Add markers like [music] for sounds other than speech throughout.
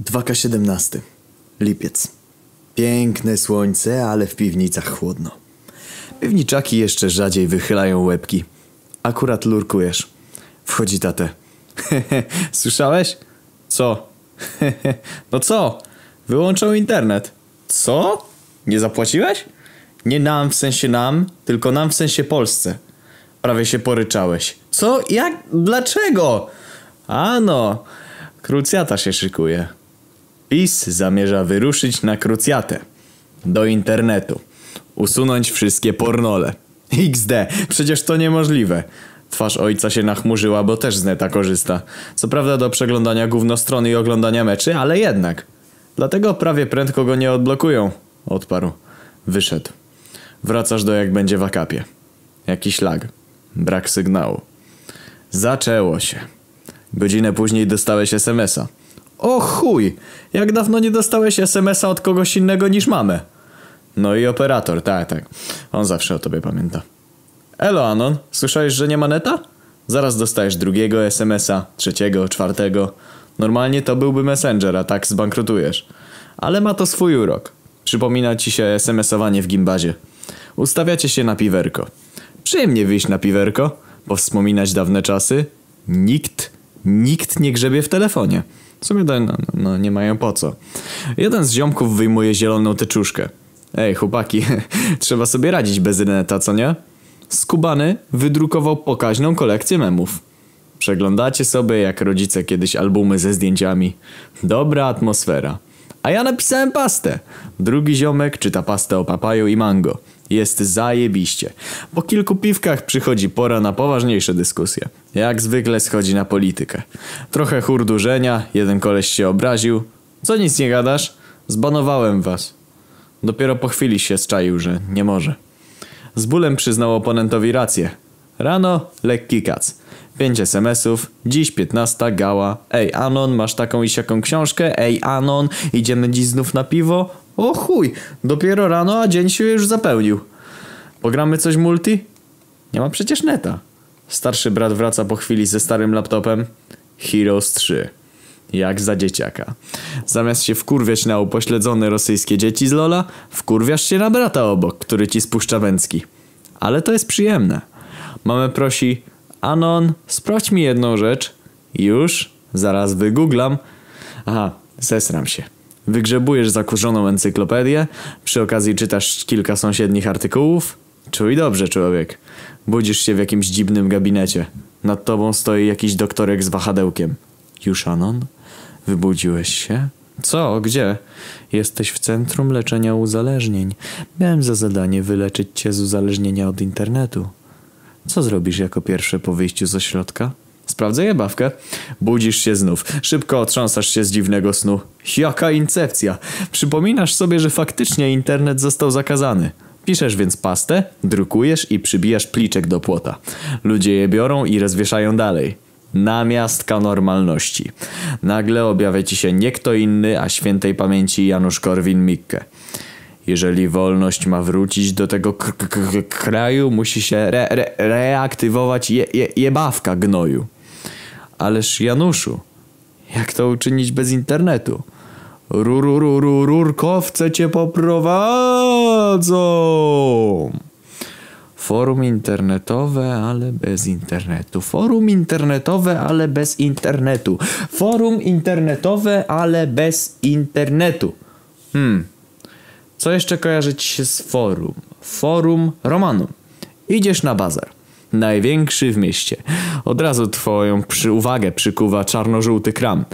2K17. Lipiec. Piękne słońce, ale w piwnicach chłodno. Piwniczaki jeszcze rzadziej wychylają łebki. Akurat lurkujesz. Wchodzi tatę. [laughs] Słyszałeś? Co? [laughs] no co? Wyłączą internet. Co? Nie zapłaciłeś? Nie nam w sensie nam, tylko nam w sensie Polsce. Prawie się poryczałeś. Co? Jak? Dlaczego? Ano, krucjata się szykuje. PiS zamierza wyruszyć na krucjatę. Do internetu. Usunąć wszystkie pornole. [laughs] XD, przecież to niemożliwe. Twarz ojca się nachmurzyła, bo też z neta korzysta. Co prawda do przeglądania głównostrony i oglądania meczy, ale jednak. Dlatego prawie prędko go nie odblokują. Odparł. Wyszedł. Wracasz do jak będzie w akapie. Jakiś lag. Brak sygnału. Zaczęło się. Godzinę później dostałeś SMS-a. O chuj! Jak dawno nie dostałeś SMS-a od kogoś innego niż mamę? No i operator, tak, tak. On zawsze o tobie pamięta. Elo Anon, słyszałeś, że nie ma neta? Zaraz dostajesz drugiego SMS-a, trzeciego, czwartego. Normalnie to byłby Messenger, a tak zbankrutujesz. Ale ma to swój urok. Przypomina ci się SMS-owanie w gimbazie. Ustawiacie się na piwerko. Przyjemnie wyjść na piwerko, powspominać dawne czasy. Nikt, nikt nie grzebie w telefonie. W sumie to, no, no, nie mają po co. Jeden z ziomków wyjmuje zieloną teczuszkę. Ej, chłopaki, [laughs] trzeba sobie radzić bez neta, co nie? Skubany wydrukował pokaźną kolekcję memów. Przeglądacie sobie jak rodzice kiedyś albumy ze zdjęciami. Dobra atmosfera. A ja napisałem pastę. Drugi ziomek czyta pastę o papaju i mango. Jest zajebiście. Po kilku piwkach przychodzi pora na poważniejsze dyskusje. Jak zwykle schodzi na politykę. Trochę hurdurzenia, jeden koleś się obraził. Co nic nie gadasz? Zbanowałem was. Dopiero po chwili się zczaił, że nie może. Z bólem przyznał oponentowi rację. Rano lekki kac. Pięć SMS-ów, dziś 15 gała. Ej Anon, masz taką i siaką książkę? Ej Anon, idziemy dziś znów na piwo? O chuj, dopiero rano, a dzień się już zapełnił. Pogramy coś multi? Nie ma przecież neta. Starszy brat wraca po chwili ze starym laptopem. Heroes 3. Jak za dzieciaka. Zamiast się wkurwiać na upośledzone rosyjskie dzieci z Lola, wkurwiasz się na brata obok, który ci spuszcza węcki. Ale to jest przyjemne. Mamy prosi, Anon, sprawdź mi jedną rzecz. Już, zaraz wygooglam. Aha, zesram się. Wygrzebujesz zakurzoną encyklopedię, przy okazji czytasz kilka sąsiednich artykułów. Czuj dobrze, człowiek. Budzisz się w jakimś dziwnym gabinecie. Nad tobą stoi jakiś doktorek z wahadełkiem. Już, Anon? Wybudziłeś się? Co? Gdzie? Jesteś w Centrum Leczenia Uzależnień. Miałem za zadanie wyleczyć cię z uzależnienia od internetu. Co zrobisz jako pierwsze po wyjściu z ośrodka? Sprawdzę jebawkę. Budzisz się znów. Szybko otrząsasz się z dziwnego snu. Jaka incepcja! Przypominasz sobie, że faktycznie internet został zakazany. Piszesz więc pastę, drukujesz i przybijasz pliczek do płota. Ludzie je biorą i rozwieszają dalej. Namiastka normalności. Nagle objawia ci się nie kto inny, a świętej pamięci Janusz Korwin-Mikke. Jeżeli wolność ma wrócić do tego kraju, musi się re re reaktywować je je jebawka gnoju. Ależ Januszu, jak to uczynić bez internetu? Rurururu, rurkowce cię poprowadzą. Forum internetowe, ale bez internetu. Forum internetowe, ale bez internetu. Forum internetowe, ale bez internetu. Hmm. Co jeszcze kojarzy ci się z forum? Forum Romanum. Idziesz na bazar. Największy w mieście. Od razu twoją przy uwagę przykuwa czarno-żółty kram.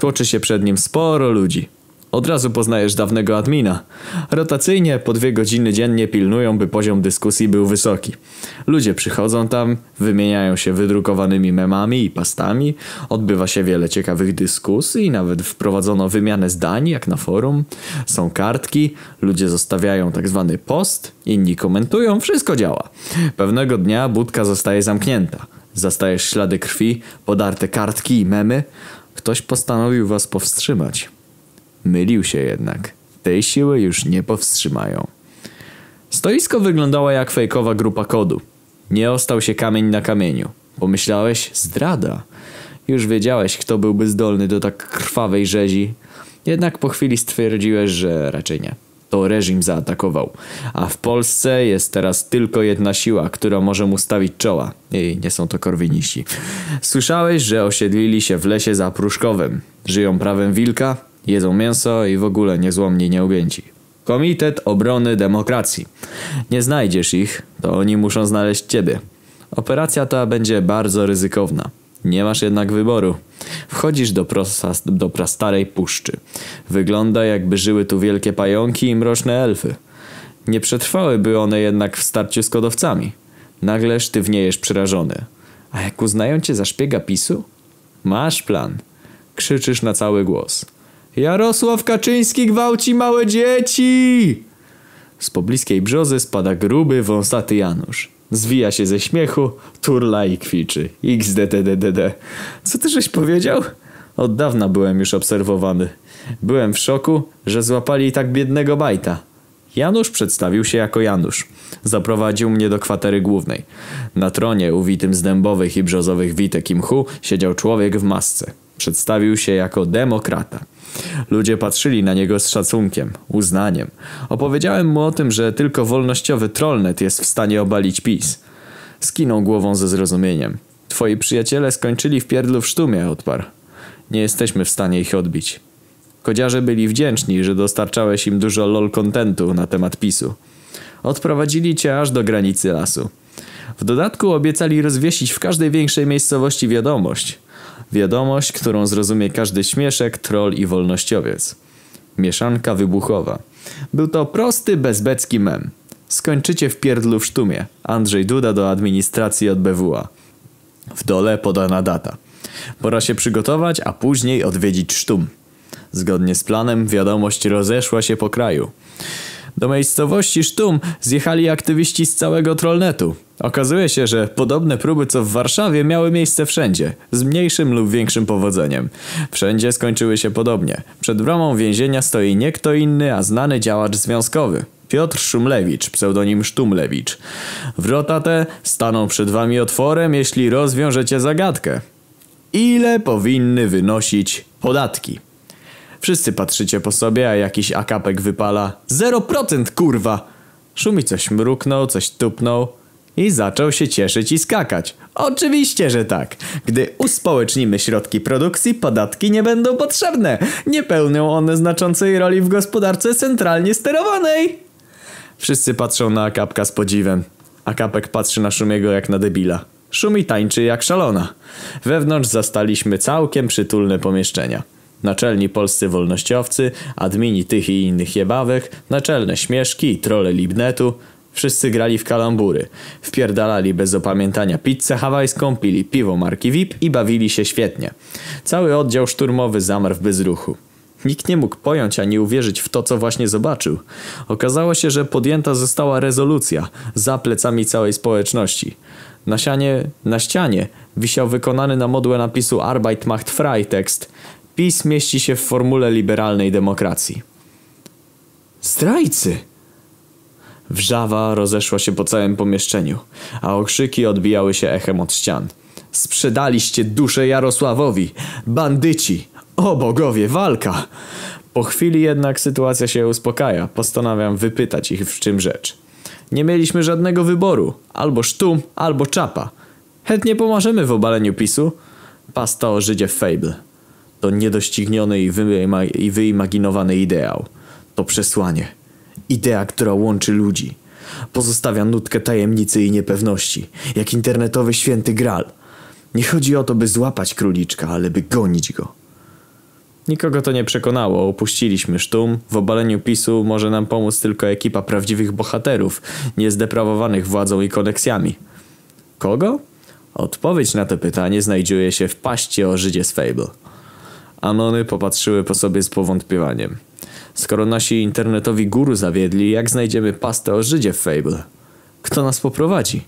Tłoczy się przed nim sporo ludzi. Od razu poznajesz dawnego admina. Rotacyjnie po dwie godziny dziennie pilnują, by poziom dyskusji był wysoki. Ludzie przychodzą tam, wymieniają się wydrukowanymi memami i pastami, odbywa się wiele ciekawych dyskusji, nawet wprowadzono wymianę zdań, jak na forum. Są kartki, ludzie zostawiają tak zwany post, inni komentują, wszystko działa. Pewnego dnia budka zostaje zamknięta. Zastajesz ślady krwi, podarte kartki i memy. Ktoś postanowił was powstrzymać. Mylił się jednak. Tej siły już nie powstrzymają. Stoisko wyglądało jak fejkowa grupa kodu. Nie ostał się kamień na kamieniu. Pomyślałeś, zdrada. Już wiedziałeś, kto byłby zdolny do tak krwawej rzezi. Jednak po chwili stwierdziłeś, że raczej nie. To reżim zaatakował. A w Polsce jest teraz tylko jedna siła, która może mu stawić czoła. I nie są to korwiniści. Słyszałeś, że osiedlili się w lesie za Pruszkowem. Żyją prawem wilka, jedzą mięso i w ogóle niezłomni nieugięci. Komitet Obrony Demokracji. Nie znajdziesz ich, to oni muszą znaleźć ciebie. Operacja ta będzie bardzo ryzykowna. Nie masz jednak wyboru. Wchodzisz do, prosa, do prastarej puszczy. Wygląda jakby żyły tu wielkie pająki i mroczne elfy. Nie przetrwałyby one jednak w starciu z kodowcami. Nagle sztywniejesz przerażony. A jak uznają cię za szpiega PiSu? Masz plan. Krzyczysz na cały głos. Jarosław Kaczyński gwałci małe dzieci! Z pobliskiej brzozy spada gruby, wąsaty Janusz. Zwija się ze śmiechu, turla i kwiczy. XDDDD. Co ty żeś powiedział? Od dawna byłem już obserwowany. Byłem w szoku, że złapali tak biednego bajta. Janusz przedstawił się jako Janusz. Zaprowadził mnie do kwatery głównej. Na tronie, uwitym z dębowych i brzozowych witek i mchu, siedział człowiek w masce. Przedstawił się jako demokrata. Ludzie patrzyli na niego z szacunkiem, uznaniem. Opowiedziałem mu o tym, że tylko wolnościowy trollnet jest w stanie obalić PiS. Skinął głową ze zrozumieniem. Twoi przyjaciele skończyli w pierdlu w sztumie, odparł. Nie jesteśmy w stanie ich odbić. Kodziarze byli wdzięczni, że dostarczałeś im dużo lol kontentu na temat PiSu. Odprowadzili cię aż do granicy lasu. W dodatku obiecali rozwiesić w każdej większej miejscowości wiadomość – Wiadomość, którą zrozumie każdy śmieszek, troll i wolnościowiec. Mieszanka wybuchowa. Był to prosty, bezbecki mem. Skończycie w pierdlu w sztumie. Andrzej Duda do administracji od BWA. W dole podana data. Pora się przygotować, a później odwiedzić sztum. Zgodnie z planem wiadomość rozeszła się po kraju. Do miejscowości Sztum zjechali aktywiści z całego trollnetu. Okazuje się, że podobne próby co w Warszawie miały miejsce wszędzie, z mniejszym lub większym powodzeniem. Wszędzie skończyły się podobnie. Przed bramą więzienia stoi nie kto inny, a znany działacz związkowy. Piotr Szumlewicz, pseudonim Sztumlewicz. Wrota te staną przed wami otworem, jeśli rozwiążecie zagadkę. Ile powinny wynosić podatki? Wszyscy patrzycie po sobie, a jakiś akapek wypala 0% kurwa! Szumi coś mruknął, coś tupnął i zaczął się cieszyć i skakać. Oczywiście, że tak. Gdy uspołecznimy środki produkcji, podatki nie będą potrzebne. Nie pełnią one znaczącej roli w gospodarce centralnie sterowanej. Wszyscy patrzą na Akapka z podziwem. Akapek patrzy na Szumiego jak na debila. Szumi tańczy jak szalona. Wewnątrz zastaliśmy całkiem przytulne pomieszczenia. Naczelni polscy wolnościowcy, admini tych i innych jebawek, naczelne śmieszki i trole libnetu. Wszyscy grali w kalambury. Wpierdalali bez opamiętania pizzę hawajską, pili piwo marki VIP i bawili się świetnie. Cały oddział szturmowy zamarł w bezruchu. Nikt nie mógł pojąć ani uwierzyć w to, co właśnie zobaczył. Okazało się, że podjęta została rezolucja za plecami całej społeczności. Na, sianie, na ścianie wisiał wykonany na modłę napisu Arbeit macht frei tekst PiS mieści się w formule liberalnej demokracji. Zdrajcy! Wrzawa rozeszła się po całym pomieszczeniu, a okrzyki odbijały się echem od ścian. Sprzedaliście duszę Jarosławowi! Bandyci! O bogowie, walka! Po chwili jednak sytuacja się uspokaja. Postanawiam wypytać ich w czym rzecz. Nie mieliśmy żadnego wyboru. Albo sztum, albo czapa. Chętnie pomożemy w obaleniu PiSu. Pasta o Żydzie Fable. To niedościgniony i, wyima i wyimaginowany ideał. To przesłanie. Idea, która łączy ludzi. Pozostawia nutkę tajemnicy i niepewności, jak internetowy święty gral. Nie chodzi o to, by złapać króliczka, ale by gonić go. Nikogo to nie przekonało, opuściliśmy sztum. W obaleniu PiSu może nam pomóc tylko ekipa prawdziwych bohaterów, niezdeprawowanych władzą i koneksjami. Kogo? Odpowiedź na to pytanie znajduje się w paście o Żydzie z Fable. Anony popatrzyły po sobie z powątpiewaniem. Skoro nasi internetowi guru zawiedli, jak znajdziemy pastę o Żydzie w Fable? Kto nas poprowadzi?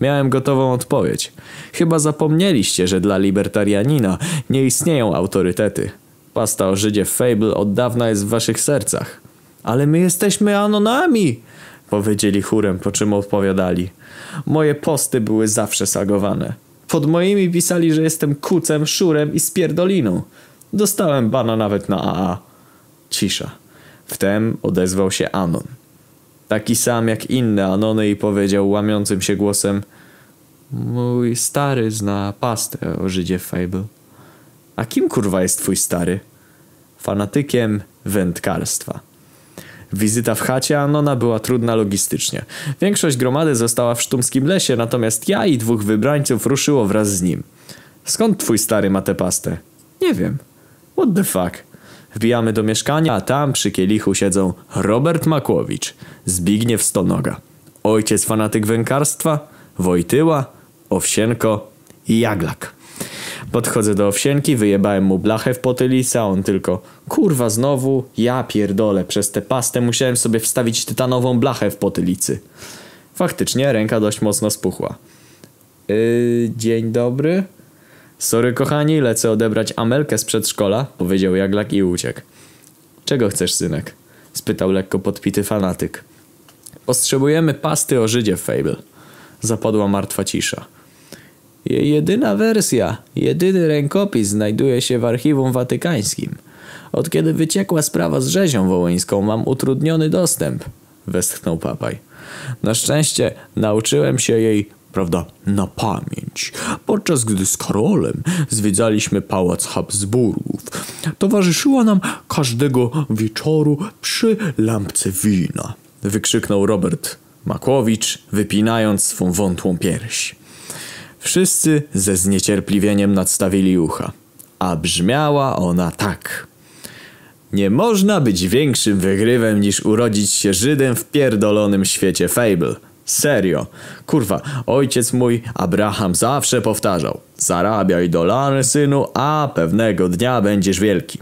Miałem gotową odpowiedź. Chyba zapomnieliście, że dla libertarianina nie istnieją autorytety. Pasta o Żydzie w Fable od dawna jest w waszych sercach. Ale my jesteśmy anonami! Powiedzieli chórem, po czym odpowiadali. Moje posty były zawsze sagowane. Pod moimi pisali, że jestem kucem, szurem i spierdoliną. Dostałem bana nawet na AA. Cisza. Wtem odezwał się Anon. Taki sam jak inne Anony i powiedział łamiącym się głosem Mój stary zna pastę o Żydzie Fable. A kim kurwa jest twój stary? Fanatykiem wędkarstwa. Wizyta w chacie Anona była trudna logistycznie. Większość gromady została w sztumskim lesie, natomiast ja i dwóch wybrańców ruszyło wraz z nim. Skąd twój stary ma tę pastę? Nie wiem. What the fuck? Wbijamy do mieszkania, a tam przy kielichu siedzą Robert Makłowicz, Zbigniew Stonoga, ojciec fanatyk wędkarstwa, Wojtyła, Owsienko i Jaglak. Podchodzę do Owsienki, wyjebałem mu blachę w potylica, on tylko kurwa znowu, ja pierdolę, przez tę pastę musiałem sobie wstawić tytanową blachę w potylicy. Faktycznie ręka dość mocno spuchła. Yy, dzień dobry? Sorry kochani, lecę odebrać Amelkę z przedszkola, powiedział Jaglak i uciekł. Czego chcesz, synek? spytał lekko podpity fanatyk. Potrzebujemy pasty o Żydzie Fable. Zapadła martwa cisza. Jej jedyna wersja, jedyny rękopis znajduje się w archiwum watykańskim. Od kiedy wyciekła sprawa z rzezią wołyńską, mam utrudniony dostęp, westchnął papaj. Na szczęście nauczyłem się jej, prawda, na pamięć, podczas gdy z Karolem zwiedzaliśmy pałac Habsburgów. Towarzyszyła nam każdego wieczoru przy lampce wina, wykrzyknął Robert Makłowicz, wypinając swą wątłą pierś. Wszyscy ze zniecierpliwieniem nadstawili ucha, a brzmiała ona tak. Nie można być większym wygrywem niż urodzić się Żydem w pierdolonym świecie Fable. Serio. Kurwa, ojciec mój Abraham zawsze powtarzał Zarabiaj dolary, synu, a pewnego dnia będziesz wielki.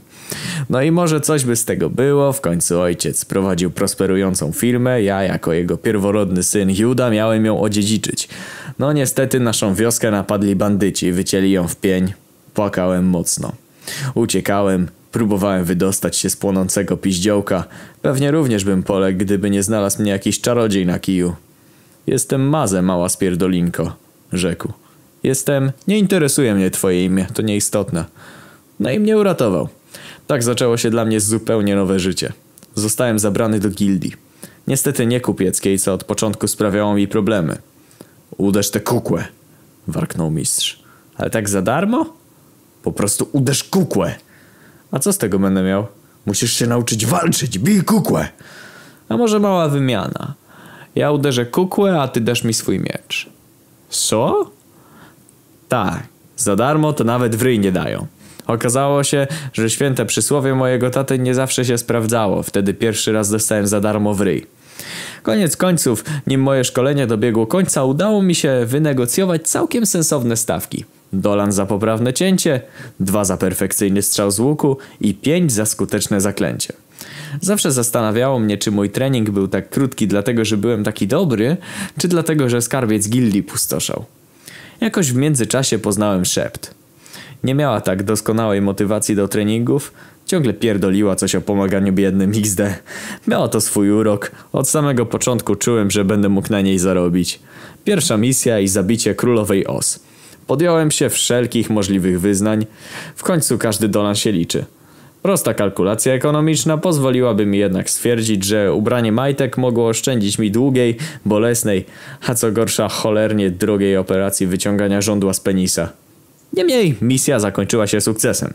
No i może coś by z tego było, w końcu ojciec prowadził prosperującą firmę, ja jako jego pierworodny syn Juda miałem ją odziedziczyć. No niestety naszą wioskę napadli bandyci, wycięli ją w pień. Płakałem mocno. Uciekałem, próbowałem wydostać się z płonącego piździołka. Pewnie również bym poległ, gdyby nie znalazł mnie jakiś czarodziej na kiju. Jestem Mazę, mała spierdolinko, rzekł. Jestem, nie interesuje mnie twoje imię, to nieistotne. No i mnie uratował. Tak zaczęło się dla mnie zupełnie nowe życie. Zostałem zabrany do gildii. Niestety nie kupieckiej, co od początku sprawiało mi problemy. Uderz tę kukłę, warknął mistrz. Ale tak za darmo? Po prostu uderz kukłę. A co z tego będę miał? Musisz się nauczyć walczyć, bij kukłę. A może mała wymiana. Ja uderzę kukłę, a ty dasz mi swój miecz. Co? Tak, za darmo to nawet w ryj nie dają. Okazało się, że święte przysłowie mojego taty nie zawsze się sprawdzało. Wtedy pierwszy raz dostałem za darmo w ryj. Koniec końców, nim moje szkolenie dobiegło końca, udało mi się wynegocjować całkiem sensowne stawki. Dolan za poprawne cięcie, dwa za perfekcyjny strzał z łuku i pięć za skuteczne zaklęcie. Zawsze zastanawiało mnie, czy mój trening był tak krótki dlatego, że byłem taki dobry, czy dlatego, że skarbiec gildii pustoszał. Jakoś w międzyczasie poznałem szept. Nie miała tak doskonałej motywacji do treningów, ciągle pierdoliła coś o pomaganiu biednym XD. Miało to swój urok, od samego początku czułem, że będę mógł na niej zarobić. Pierwsza misja i zabicie królowej Os. Podjąłem się wszelkich możliwych wyznań, w końcu każdy dolan się liczy. Prosta kalkulacja ekonomiczna pozwoliłaby mi jednak stwierdzić, że ubranie majtek mogło oszczędzić mi długiej, bolesnej, a co gorsza cholernie drogiej operacji wyciągania żądła z penisa. Niemniej misja zakończyła się sukcesem.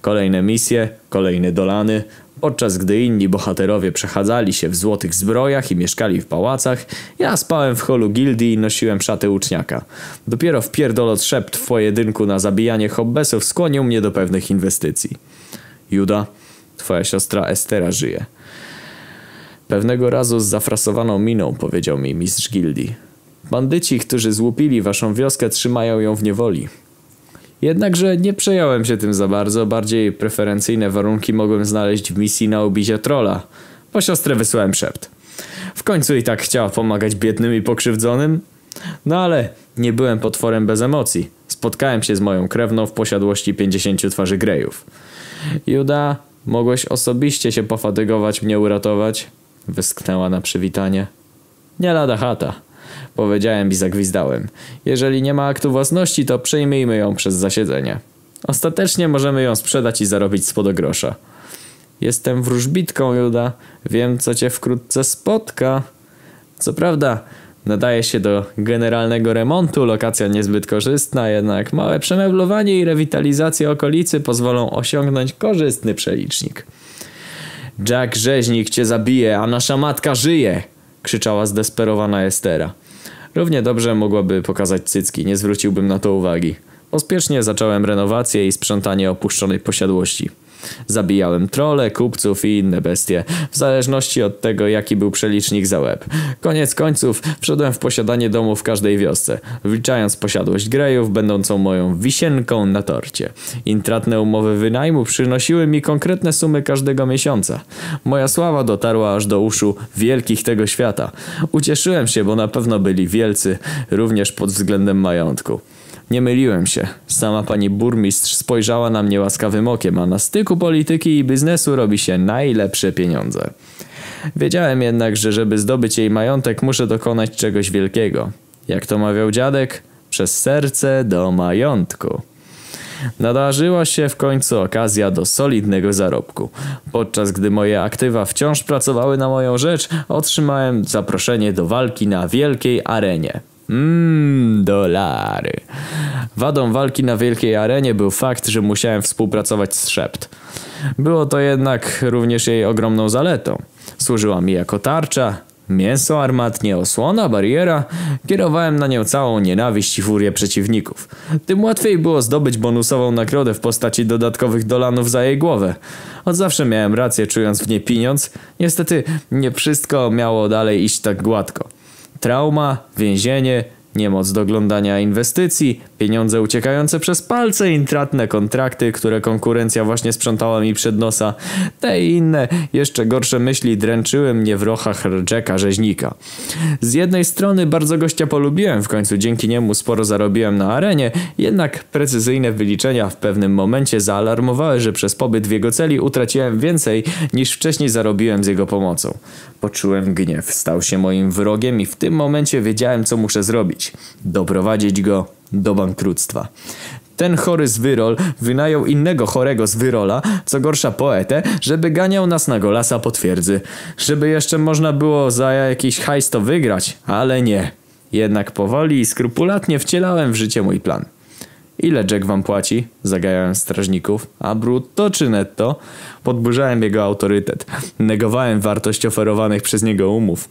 Kolejne misje, kolejne dolany, podczas gdy inni bohaterowie przechadzali się w złotych zbrojach i mieszkali w pałacach, ja spałem w holu gildii i nosiłem szaty uczniaka. Dopiero wpierdolot szept w pojedynku na zabijanie hobbesów skłonił mnie do pewnych inwestycji. Juda, twoja siostra Estera żyje. Pewnego razu z zafrasowaną miną powiedział mi mistrz gildii. Bandyci, którzy złupili waszą wioskę, trzymają ją w niewoli. Jednakże nie przejąłem się tym za bardzo, bardziej preferencyjne warunki mogłem znaleźć w misji na ubicie trola. Po siostrę wysłałem szept. W końcu i tak chciała pomagać biednym i pokrzywdzonym. No ale nie byłem potworem bez emocji. Spotkałem się z moją krewną w posiadłości 50 twarzy grejów. Juda, mogłeś osobiście się pofatygować, mnie uratować? Wysknęła na przywitanie. Nie lada chata. Powiedziałem i zagwizdałem. Jeżeli nie ma aktu własności, to przejmijmy ją przez zasiedzenie. Ostatecznie możemy ją sprzedać i zarobić spod grosza. Jestem wróżbitką, Juda. Wiem, co cię wkrótce spotka. Co prawda, nadaje się do generalnego remontu, lokacja niezbyt korzystna, jednak małe przemeblowanie i rewitalizacja okolicy pozwolą osiągnąć korzystny przelicznik. Jack Rzeźnik cię zabije, a nasza matka żyje! krzyczała zdesperowana Estera. Równie dobrze mogłaby pokazać cycki, nie zwróciłbym na to uwagi. Pospiesznie zacząłem renowację i sprzątanie opuszczonej posiadłości. Zabijałem trole, kupców i inne bestie, w zależności od tego, jaki był przelicznik za łeb. Koniec końców wszedłem w posiadanie domu w każdej wiosce, wliczając posiadłość grejów, będącą moją wisienką na torcie. Intratne umowy wynajmu przynosiły mi konkretne sumy każdego miesiąca. Moja sława dotarła aż do uszu wielkich tego świata. Ucieszyłem się, bo na pewno byli wielcy, również pod względem majątku. Nie myliłem się. Sama pani burmistrz spojrzała na mnie łaskawym okiem, a na styku polityki i biznesu robi się najlepsze pieniądze. Wiedziałem jednak, że żeby zdobyć jej majątek, muszę dokonać czegoś wielkiego. Jak to mawiał dziadek, przez serce do majątku. Nadarzyła się w końcu okazja do solidnego zarobku. Podczas gdy moje aktywa wciąż pracowały na moją rzecz, otrzymałem zaproszenie do walki na wielkiej arenie. Mmm, dolary. Wadą walki na wielkiej arenie był fakt, że musiałem współpracować z Szept. Było to jednak również jej ogromną zaletą. Służyła mi jako tarcza, mięso armatnie, osłona, bariera. Kierowałem na nią całą nienawiść i furię przeciwników. Tym łatwiej było zdobyć bonusową nagrodę w postaci dodatkowych dolanów za jej głowę. Od zawsze miałem rację, czując w niej pieniądz. Niestety nie wszystko miało dalej iść tak gładko. Trauma, więzienie, Niemoc do oglądania inwestycji, pieniądze uciekające przez palce, intratne kontrakty, które konkurencja właśnie sprzątała mi przed nosa. Te i inne, jeszcze gorsze myśli dręczyły mnie w rochach Jacka rzeźnika. Z jednej strony bardzo gościa polubiłem, w końcu dzięki niemu sporo zarobiłem na arenie, jednak precyzyjne wyliczenia w pewnym momencie zaalarmowały, że przez pobyt w jego celi utraciłem więcej niż wcześniej zarobiłem z jego pomocą. Poczułem gniew, stał się moim wrogiem i w tym momencie wiedziałem co muszę zrobić doprowadzić go do bankructwa. Ten chory zwyrol wynajął innego chorego zwyrola, co gorsza poetę, żeby ganiał nas na golasa po twierdzy. Żeby jeszcze można było za jakiś hajs to wygrać, ale nie. Jednak powoli i skrupulatnie wcielałem w życie mój plan. Ile Jack wam płaci? Zagajałem strażników. A brutto czy netto? Podburzałem jego autorytet. Negowałem wartość oferowanych przez niego umów.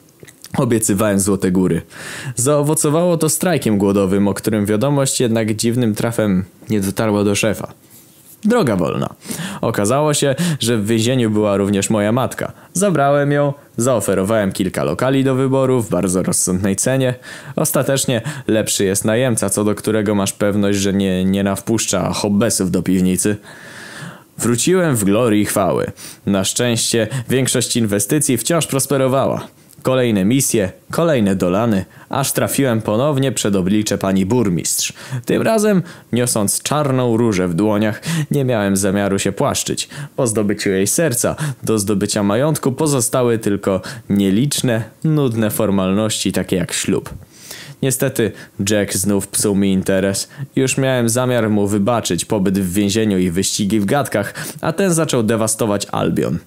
Obiecywałem złote góry. Zaowocowało to strajkiem głodowym, o którym wiadomość jednak dziwnym trafem nie dotarła do szefa. Droga wolna. Okazało się, że w więzieniu była również moja matka. Zabrałem ją, zaoferowałem kilka lokali do wyboru w bardzo rozsądnej cenie. Ostatecznie lepszy jest najemca, co do którego masz pewność, że nie, nie nawpuszcza hobbesów do piwnicy. Wróciłem w glorii chwały. Na szczęście większość inwestycji wciąż prosperowała. Kolejne misje, kolejne dolany, aż trafiłem ponownie przed oblicze pani burmistrz. Tym razem, niosąc czarną różę w dłoniach, nie miałem zamiaru się płaszczyć. Po zdobyciu jej serca, do zdobycia majątku pozostały tylko nieliczne, nudne formalności takie jak ślub. Niestety, Jack znów psuł mi interes. Już miałem zamiar mu wybaczyć pobyt w więzieniu i wyścigi w gadkach, a ten zaczął dewastować Albion.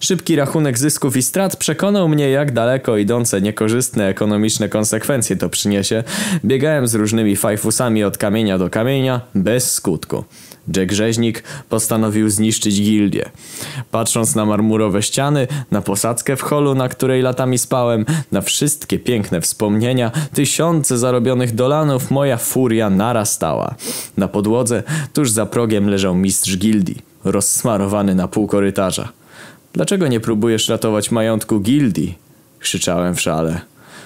Szybki rachunek zysków i strat przekonał mnie, jak daleko idące niekorzystne ekonomiczne konsekwencje to przyniesie. Biegałem z różnymi fajfusami od kamienia do kamienia, bez skutku. Jack Rzeźnik postanowił zniszczyć gildię. Patrząc na marmurowe ściany, na posadzkę w holu, na której latami spałem, na wszystkie piękne wspomnienia, tysiące zarobionych dolanów, moja furia narastała. Na podłodze, tuż za progiem leżał mistrz gildii, rozsmarowany na pół korytarza. Dlaczego nie próbujesz ratować majątku gildii? Krzyczałem w szale.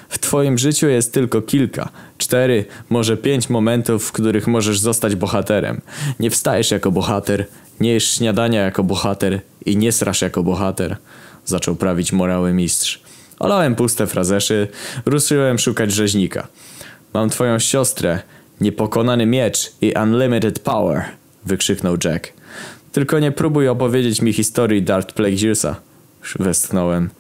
W twoim życiu jest tylko kilka, cztery, może pięć momentów, w których możesz zostać bohaterem. Nie wstajesz jako bohater, nie jesz śniadania jako bohater i nie srasz jako bohater. Zaczął prawić morały mistrz. Olałem puste frazeszy, ruszyłem szukać rzeźnika. Mam twoją siostrę, niepokonany miecz i unlimited power, wykrzyknął Jack. Tylko nie próbuj opowiedzieć mi historii Darth Plagueisa. Westchnąłem.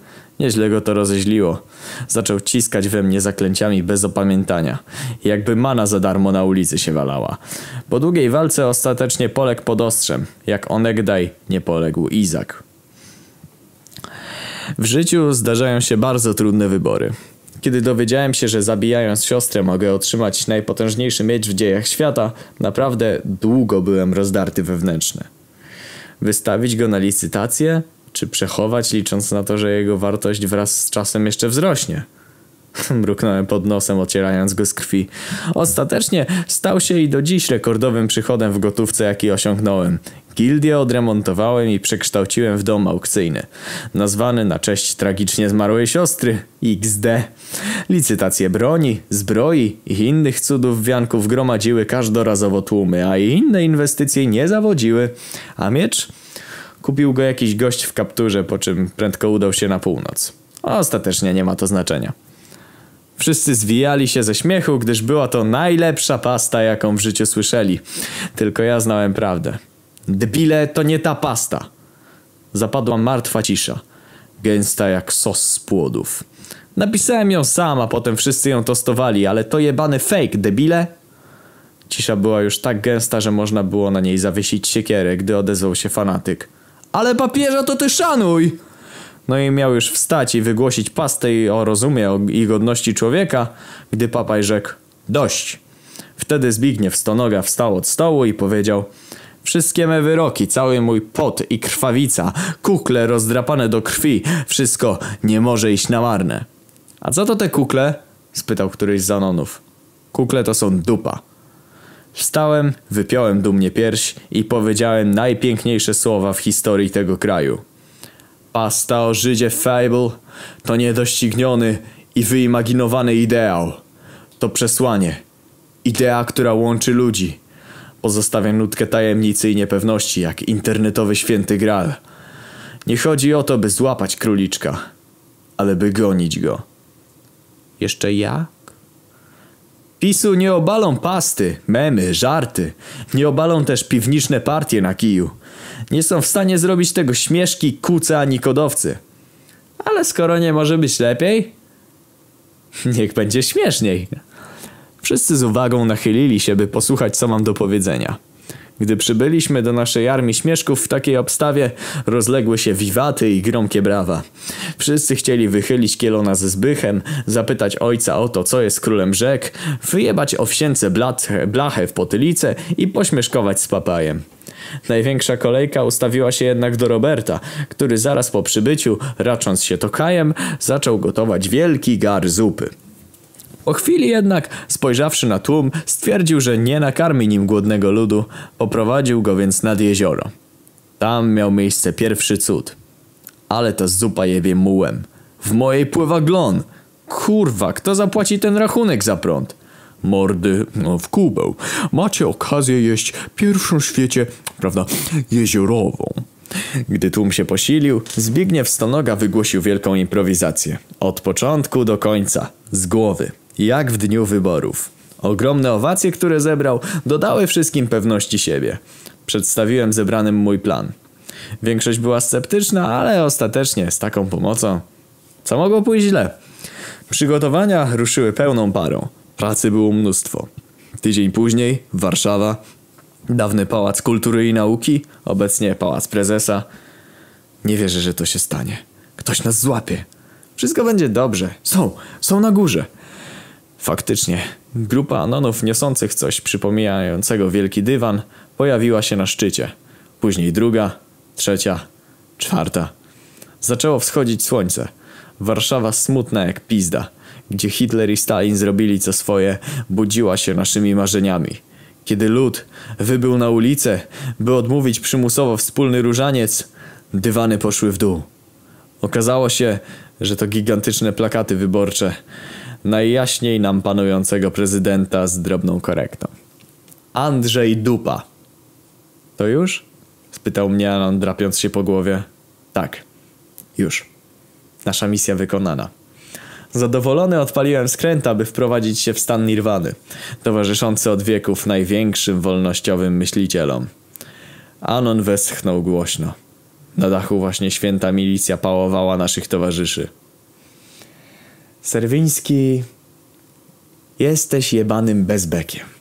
Nieźle go to rozeźliło. Zaczął ciskać we mnie zaklęciami bez opamiętania. Jakby mana za darmo na ulicy się walała. Po długiej walce ostatecznie poległ pod ostrzem. Jak onegdaj nie poległ Izak. W życiu zdarzają się bardzo trudne wybory. Kiedy dowiedziałem się, że zabijając siostrę mogę otrzymać najpotężniejszy miecz w dziejach świata, naprawdę długo byłem rozdarty wewnętrznie. Wystawić go na licytację, czy przechować, licząc na to, że jego wartość wraz z czasem jeszcze wzrośnie? [laughs] Mruknąłem pod nosem, ocierając go z krwi. Ostatecznie stał się i do dziś rekordowym przychodem w gotówce, jaki osiągnąłem. Gildię odremontowałem i przekształciłem w dom aukcyjny. Nazwany na cześć tragicznie zmarłej siostry XD. Licytacje broni, zbroi i innych cudów wianków gromadziły każdorazowo tłumy, a inne inwestycje nie zawodziły. A miecz? Kupił go jakiś gość w kapturze, po czym prędko udał się na północ. Ostatecznie nie ma to znaczenia. Wszyscy zwijali się ze śmiechu, gdyż była to najlepsza pasta, jaką w życiu słyszeli. Tylko ja znałem prawdę. Debile, to nie ta pasta. Zapadła martwa cisza. Gęsta jak sos z płodów. Napisałem ją sam, a potem wszyscy ją tostowali, ale to jebany fake, debile. Cisza była już tak gęsta, że można było na niej zawiesić siekierę, gdy odezwał się fanatyk. Ale papieża to ty szanuj! No i miał już wstać i wygłosić pastę o rozumie i godności człowieka, gdy papaj rzekł dość. Wtedy Zbigniew Stonoga wstał od stołu i powiedział Wszystkie me wyroki, cały mój pot i krwawica, kukle rozdrapane do krwi, wszystko nie może iść na marne. A co to te kukle? spytał któryś z anonów. Kukle to są dupa. Wstałem, wypiąłem dumnie pierś i powiedziałem najpiękniejsze słowa w historii tego kraju. Pasta o Żydzie Fable to niedościgniony i wyimaginowany ideał. To przesłanie. Idea, która łączy ludzi. Pozostawia nutkę tajemnicy i niepewności, jak internetowy święty gral. Nie chodzi o to, by złapać króliczka, ale by gonić go. Jeszcze jak? PiSu nie obalą pasty, memy, żarty. Nie obalą też piwniczne partie na kiju. Nie są w stanie zrobić tego śmieszki, kuce ani kodowcy. Ale skoro nie może być lepiej, [laughs] niech będzie śmieszniej. Wszyscy z uwagą nachylili się, by posłuchać, co mam do powiedzenia. Gdy przybyliśmy do naszej armii śmieszków w takiej obstawie, rozległy się wiwaty i gromkie brawa. Wszyscy chcieli wychylić Kielona ze Zbychem, zapytać ojca o to, co jest królem rzek, wyjebać owsięce blachę w potylicę i pośmieszkować z papajem. Największa kolejka ustawiła się jednak do Roberta, który zaraz po przybyciu, racząc się tokajem, zaczął gotować wielki gar zupy. Po chwili jednak, spojrzawszy na tłum, stwierdził, że nie nakarmi nim głodnego ludu, poprowadził go więc nad jezioro. Tam miał miejsce pierwszy cud. Ale ta zupa jebie mułem. W mojej pływa glon. Kurwa, kto zapłaci ten rachunek za prąd? Mordy no, w kubeł. Macie okazję jeść pierwszą w świecie, prawda, jeziorową. Gdy tłum się posilił, Zbigniew Stonoga wygłosił wielką improwizację. Od początku do końca, z głowy jak w dniu wyborów. Ogromne owacje, które zebrał, dodały wszystkim pewności siebie. Przedstawiłem zebranym mój plan. Większość była sceptyczna, ale ostatecznie z taką pomocą. Co mogło pójść źle? Przygotowania ruszyły pełną parą. Pracy było mnóstwo. Tydzień później Warszawa, dawny Pałac Kultury i Nauki, obecnie Pałac Prezesa. Nie wierzę, że to się stanie. Ktoś nas złapie. Wszystko będzie dobrze. Są, są na górze. Faktycznie, grupa anonów niosących coś przypominającego wielki dywan pojawiła się na szczycie. Później druga, trzecia, czwarta. Zaczęło wschodzić słońce. Warszawa smutna jak pizda, gdzie Hitler i Stalin zrobili co swoje, budziła się naszymi marzeniami. Kiedy lud wybył na ulicę, by odmówić przymusowo wspólny różaniec, dywany poszły w dół. Okazało się, że to gigantyczne plakaty wyborcze najjaśniej nam panującego prezydenta z drobną korektą. Andrzej Dupa. To już? spytał mnie Anon, drapiąc się po głowie. Tak, już. Nasza misja wykonana. Zadowolony odpaliłem skręta, by wprowadzić się w stan nirwany, towarzyszący od wieków największym wolnościowym myślicielom. Anon westchnął głośno. Na dachu właśnie święta milicja pałowała naszych towarzyszy. Serwiński, jesteś jebanym bezbekiem.